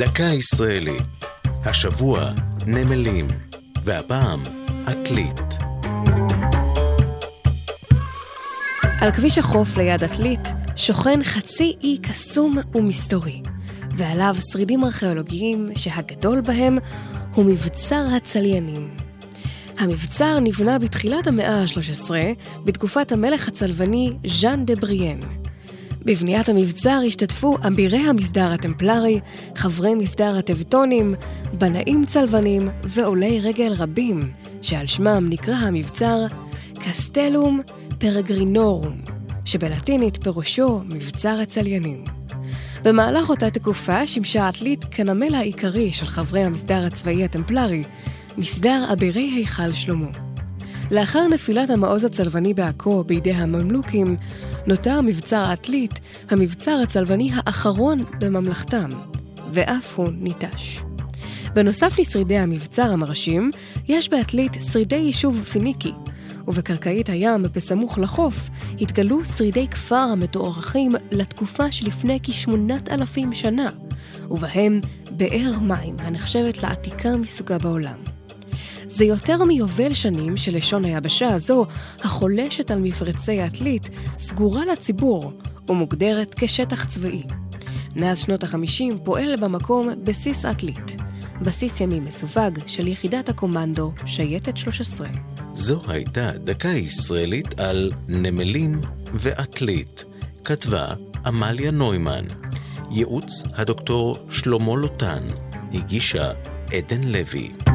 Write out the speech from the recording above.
דקה ישראלית. השבוע נמלים, והפעם עתלית. על כביש החוף ליד עתלית שוכן חצי אי קסום ומסתורי, ועליו שרידים ארכיאולוגיים שהגדול בהם הוא מבצר הצליינים. המבצר נבנה בתחילת המאה ה-13, בתקופת המלך הצלבני ז'אן דה בריאן. בבניית המבצר השתתפו אבירי המסדר הטמפלרי, חברי מסדר הטבטונים, בנאים צלבנים ועולי רגל רבים, שעל שמם נקרא המבצר קסטלום פרגרינורום, שבלטינית פירושו מבצר הצליינים. במהלך אותה תקופה שימשה עתלית כנמל העיקרי של חברי המסדר הצבאי הטמפלרי, מסדר אבירי היכל שלמה. לאחר נפילת המעוז הצלבני בעכו בידי הממלוכים, נותר מבצר עתלית המבצר הצלבני האחרון בממלכתם, ואף הוא ניטש. בנוסף לשרידי המבצר המרשים, יש בעתלית שרידי יישוב פיניקי, ובקרקעית הים, בסמוך לחוף, התגלו שרידי כפר המתוארכים לתקופה שלפני כשמונת אלפים שנה, ובהם באר מים הנחשבת לעתיקה מסוגה בעולם. זה יותר מיובל שנים שלשון היבשה הזו, החולשת על מפרצי העתלית, סגורה לציבור ומוגדרת כשטח צבאי. מאז שנות ה-50 פועל במקום בסיס עתלית, בסיס ימי מסווג של יחידת הקומנדו שייטת 13. זו הייתה דקה ישראלית על נמלים ועתלית. כתבה עמליה נוימן. ייעוץ הדוקטור שלמה לוטן. הגישה עדן לוי.